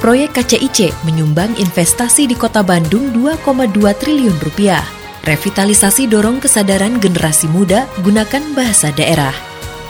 Proyek KCIC menyumbang investasi di kota Bandung 2,2 triliun rupiah. Revitalisasi dorong kesadaran generasi muda gunakan bahasa daerah.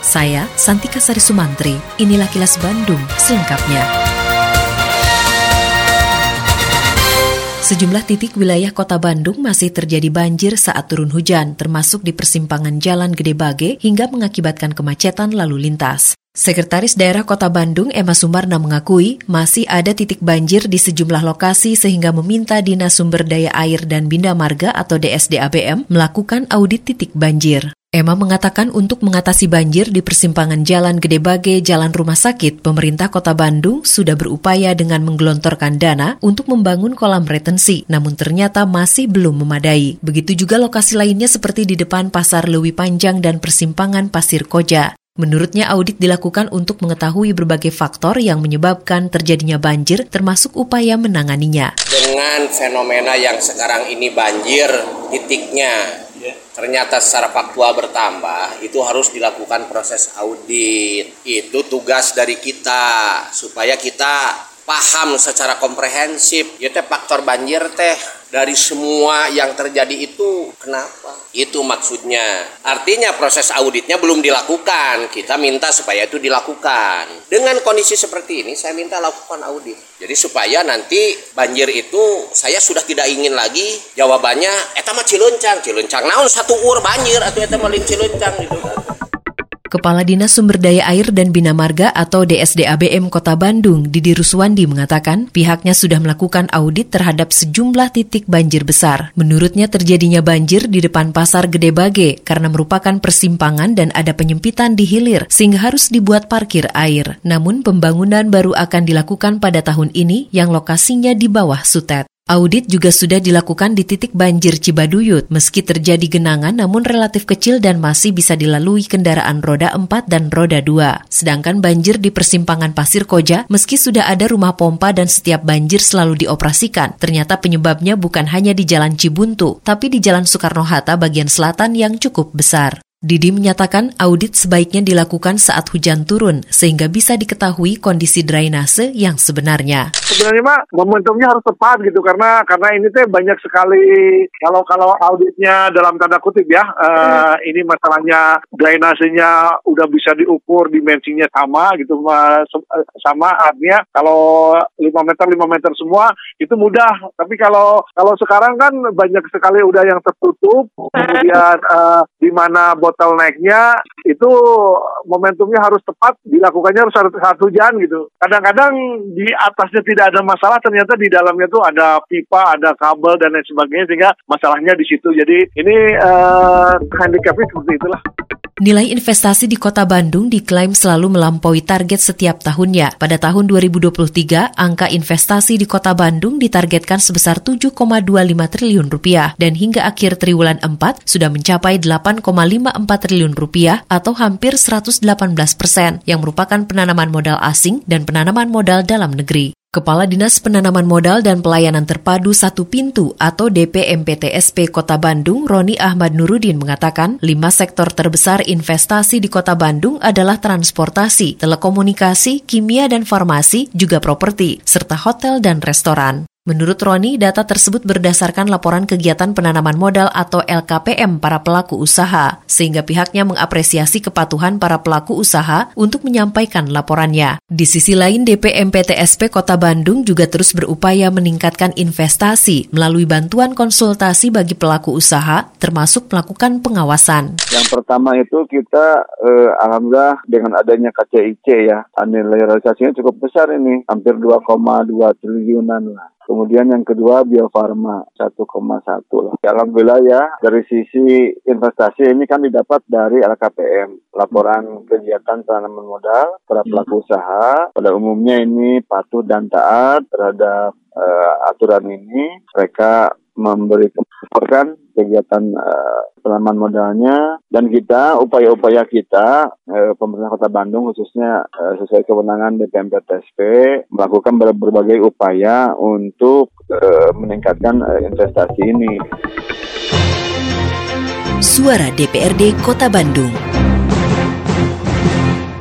Saya, Santika Sari Sumantri, inilah kilas Bandung selengkapnya. Sejumlah titik wilayah kota Bandung masih terjadi banjir saat turun hujan, termasuk di persimpangan Jalan Gede Bage hingga mengakibatkan kemacetan lalu lintas. Sekretaris Daerah Kota Bandung Emma Sumarna mengakui masih ada titik banjir di sejumlah lokasi sehingga meminta Dinas Sumber Daya Air dan Bina Marga atau DSDABM melakukan audit titik banjir. Emma mengatakan untuk mengatasi banjir di persimpangan Jalan Gede Bage, Jalan Rumah Sakit, pemerintah kota Bandung sudah berupaya dengan menggelontorkan dana untuk membangun kolam retensi, namun ternyata masih belum memadai. Begitu juga lokasi lainnya seperti di depan Pasar Lewi Panjang dan persimpangan Pasir Koja. Menurutnya audit dilakukan untuk mengetahui berbagai faktor yang menyebabkan terjadinya banjir termasuk upaya menanganinya. Dengan fenomena yang sekarang ini banjir titiknya ya. ternyata secara faktual bertambah, itu harus dilakukan proses audit. Itu tugas dari kita supaya kita paham secara komprehensif. Ya teh faktor banjir teh dari semua yang terjadi itu kenapa? Itu maksudnya. Artinya proses auditnya belum dilakukan. Kita minta supaya itu dilakukan. Dengan kondisi seperti ini saya minta lakukan audit. Jadi supaya nanti banjir itu saya sudah tidak ingin lagi jawabannya eta mah cilencang, cilencang naon satu ur banjir atau eta mah cilencang gitu kan. Kepala Dinas Sumber Daya Air dan Bina Marga atau DSDABM Kota Bandung, Didi Ruswandi mengatakan pihaknya sudah melakukan audit terhadap sejumlah titik banjir besar. Menurutnya terjadinya banjir di depan Pasar Gede Bage karena merupakan persimpangan dan ada penyempitan di hilir sehingga harus dibuat parkir air. Namun pembangunan baru akan dilakukan pada tahun ini yang lokasinya di bawah Sutet. Audit juga sudah dilakukan di titik banjir Cibaduyut, meski terjadi genangan namun relatif kecil dan masih bisa dilalui kendaraan roda 4 dan roda 2. Sedangkan banjir di persimpangan Pasir Koja, meski sudah ada rumah pompa dan setiap banjir selalu dioperasikan, ternyata penyebabnya bukan hanya di Jalan Cibuntu, tapi di Jalan Soekarno-Hatta bagian selatan yang cukup besar. Didi menyatakan audit sebaiknya dilakukan saat hujan turun sehingga bisa diketahui kondisi drainase yang sebenarnya. Sebenarnya mah momentumnya harus tepat gitu karena karena ini teh banyak sekali kalau kalau auditnya dalam tanda kutip ya uh, ini masalahnya drainasenya udah bisa diukur dimensinya sama gitu sama artinya kalau 5 meter 5 meter semua itu mudah tapi kalau kalau sekarang kan banyak sekali udah yang tertutup kemudian uh, di mana bottlenecknya itu momentumnya harus tepat, dilakukannya harus saat hujan gitu. Kadang-kadang di atasnya tidak ada masalah, ternyata di dalamnya tuh ada pipa, ada kabel dan lain sebagainya sehingga masalahnya di situ. Jadi ini uh, handicapnya seperti itulah. Nilai investasi di kota Bandung diklaim selalu melampaui target setiap tahunnya. Pada tahun 2023, angka investasi di kota Bandung ditargetkan sebesar 7,25 triliun rupiah dan hingga akhir triwulan 4 sudah mencapai 8,54 triliun rupiah atau hampir 118 persen yang merupakan penanaman modal asing dan penanaman modal dalam negeri. Kepala Dinas Penanaman Modal dan Pelayanan Terpadu Satu Pintu atau DPMPTSP Kota Bandung, Roni Ahmad Nurudin mengatakan, lima sektor terbesar investasi di Kota Bandung adalah transportasi, telekomunikasi, kimia dan farmasi, juga properti, serta hotel dan restoran. Menurut Roni, data tersebut berdasarkan laporan kegiatan penanaman modal atau LKPM para pelaku usaha, sehingga pihaknya mengapresiasi kepatuhan para pelaku usaha untuk menyampaikan laporannya. Di sisi lain, DPM PTSP Kota Bandung juga terus berupaya meningkatkan investasi melalui bantuan konsultasi bagi pelaku usaha, termasuk melakukan pengawasan. Yang pertama itu kita eh, alhamdulillah dengan adanya KCIC ya, nilai realisasinya cukup besar ini, hampir 2,2 triliunan lah. Kemudian yang kedua Bio Farma 1,1 lah. Alhamdulillah ya dari sisi investasi ini kan didapat dari LKPM laporan kegiatan tanaman modal para pelaku usaha. Pada umumnya ini patuh dan taat terhadap uh, aturan ini. Mereka memberi kemudahan kegiatan uh, penanaman modalnya dan kita upaya-upaya kita uh, pemerintah Kota Bandung khususnya uh, sesuai kewenangan DPMP TSP melakukan berbagai upaya untuk uh, meningkatkan uh, investasi ini. Suara DPRD Kota Bandung.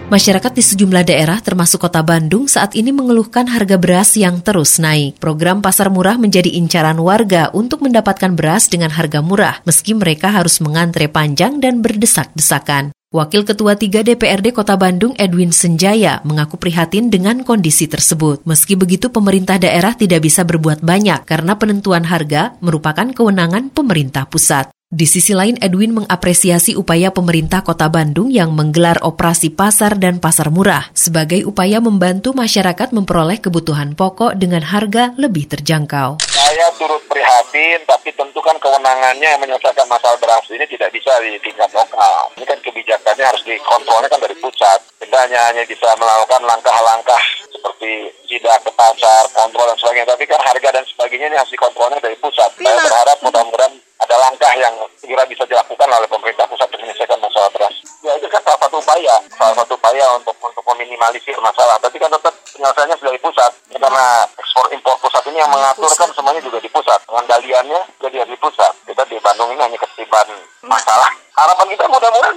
Masyarakat di sejumlah daerah termasuk kota Bandung saat ini mengeluhkan harga beras yang terus naik. Program pasar murah menjadi incaran warga untuk mendapatkan beras dengan harga murah, meski mereka harus mengantre panjang dan berdesak-desakan. Wakil Ketua 3 DPRD Kota Bandung Edwin Senjaya mengaku prihatin dengan kondisi tersebut. Meski begitu pemerintah daerah tidak bisa berbuat banyak karena penentuan harga merupakan kewenangan pemerintah pusat. Di sisi lain, Edwin mengapresiasi upaya pemerintah Kota Bandung yang menggelar operasi pasar dan pasar murah sebagai upaya membantu masyarakat memperoleh kebutuhan pokok dengan harga lebih terjangkau. Saya turut prihatin, tapi tentu kan kewenangannya menyelesaikan masalah beras ini tidak bisa di tingkat lokal. Ini kan kebijakannya harus dikontrolnya kan dari pusat. Kita hanya, hanya bisa melakukan langkah-langkah seperti tidak ke pasar, kontrol dan sebagainya. Tapi kan harga dan sebagainya ini harus dikontrolnya dari pusat. Saya berharap mudah-mudahan langkah yang segera bisa dilakukan oleh pemerintah pusat untuk menyelesaikan masalah beras. Ya itu kan salah satu upaya, salah satu upaya untuk untuk meminimalisir masalah. Tapi kan tetap penyelesaiannya sudah di pusat. Ya, karena ekspor impor pusat ini yang mengatur kan semuanya juga di pusat. Pengendaliannya jadi di pusat. Kita di Bandung ini hanya ketiban masalah. Harapan kita mudah-mudahan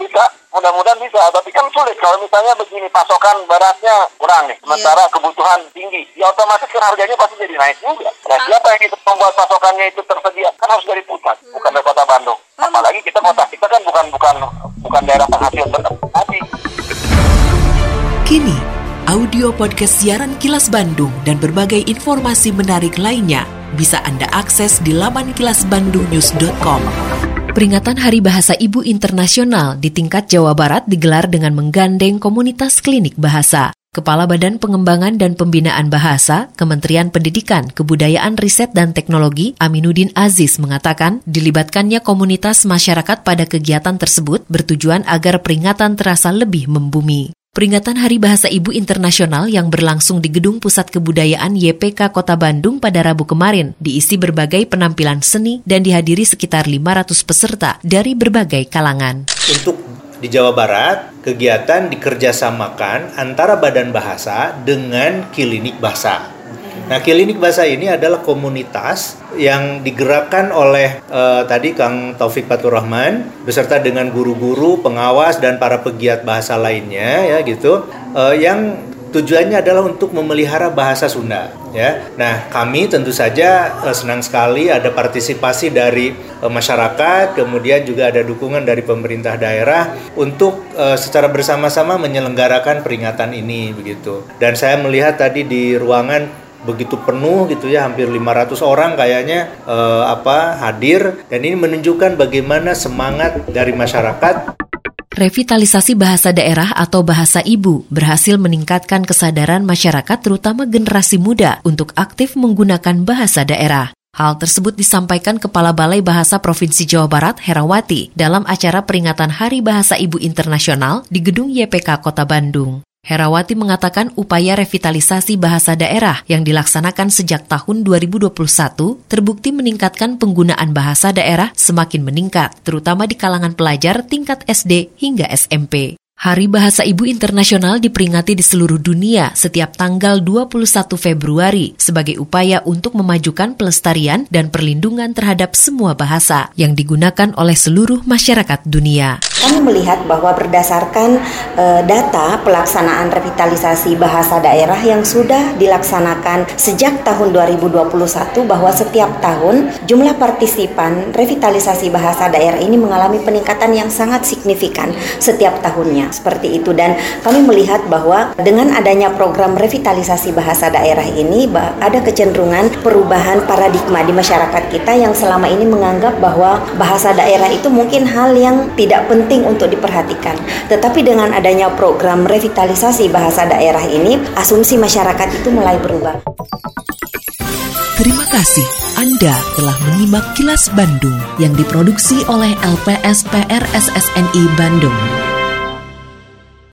mudah-mudahan bisa. Tapi kan sulit kalau misalnya begini pasokan berasnya kurang nih, sementara yeah. kebutuhan tinggi, ya otomatis kan harganya pasti jadi naik juga. Nah siapa yang itu membuat pasokannya itu tersedia? Kan harus dari pusat, bukan dari kota Bandung. Apalagi kita kota kita kan bukan bukan bukan daerah penghasil tadi. Kini, audio podcast siaran Kilas Bandung dan berbagai informasi menarik lainnya bisa Anda akses di laman kilasbandungnews.com. Peringatan Hari Bahasa Ibu Internasional di tingkat Jawa Barat digelar dengan menggandeng komunitas klinik bahasa. Kepala Badan Pengembangan dan Pembinaan Bahasa, Kementerian Pendidikan, Kebudayaan, Riset, dan Teknologi, Aminuddin Aziz mengatakan, dilibatkannya komunitas masyarakat pada kegiatan tersebut bertujuan agar peringatan terasa lebih membumi. Peringatan Hari Bahasa Ibu Internasional yang berlangsung di Gedung Pusat Kebudayaan YPK Kota Bandung pada Rabu kemarin diisi berbagai penampilan seni dan dihadiri sekitar 500 peserta dari berbagai kalangan. Untuk di Jawa Barat, kegiatan dikerjasamakan antara Badan Bahasa dengan klinik bahasa. Nah, klinik bahasa ini adalah komunitas yang digerakkan oleh uh, tadi Kang Taufik Fatur Rahman beserta dengan guru-guru, pengawas dan para pegiat bahasa lainnya ya gitu. Uh, yang tujuannya adalah untuk memelihara bahasa Sunda ya. Nah, kami tentu saja uh, senang sekali ada partisipasi dari uh, masyarakat, kemudian juga ada dukungan dari pemerintah daerah untuk uh, secara bersama-sama menyelenggarakan peringatan ini begitu. Dan saya melihat tadi di ruangan begitu penuh gitu ya hampir 500 orang kayaknya eh, apa hadir dan ini menunjukkan bagaimana semangat dari masyarakat Revitalisasi bahasa daerah atau bahasa ibu berhasil meningkatkan kesadaran masyarakat terutama generasi muda untuk aktif menggunakan bahasa daerah. Hal tersebut disampaikan Kepala Balai Bahasa Provinsi Jawa Barat Herawati dalam acara peringatan Hari Bahasa Ibu Internasional di Gedung YPK Kota Bandung. Herawati mengatakan upaya revitalisasi bahasa daerah yang dilaksanakan sejak tahun 2021 terbukti meningkatkan penggunaan bahasa daerah semakin meningkat, terutama di kalangan pelajar tingkat SD hingga SMP. Hari Bahasa Ibu Internasional diperingati di seluruh dunia setiap tanggal 21 Februari sebagai upaya untuk memajukan pelestarian dan perlindungan terhadap semua bahasa yang digunakan oleh seluruh masyarakat dunia. Kami melihat bahwa berdasarkan e, data pelaksanaan revitalisasi bahasa daerah yang sudah dilaksanakan sejak tahun 2021 bahwa setiap tahun jumlah partisipan revitalisasi bahasa daerah ini mengalami peningkatan yang sangat signifikan setiap tahunnya. Seperti itu. Dan kami melihat bahwa dengan adanya program revitalisasi bahasa daerah ini ada kecenderungan perubahan paradigma di masyarakat kita yang selama ini menganggap bahwa bahasa daerah itu mungkin hal yang tidak penting untuk diperhatikan. Tetapi dengan adanya program revitalisasi bahasa daerah ini, asumsi masyarakat itu mulai berubah. Terima kasih Anda telah menyimak kilas Bandung yang diproduksi oleh LPSPR SSNI Bandung.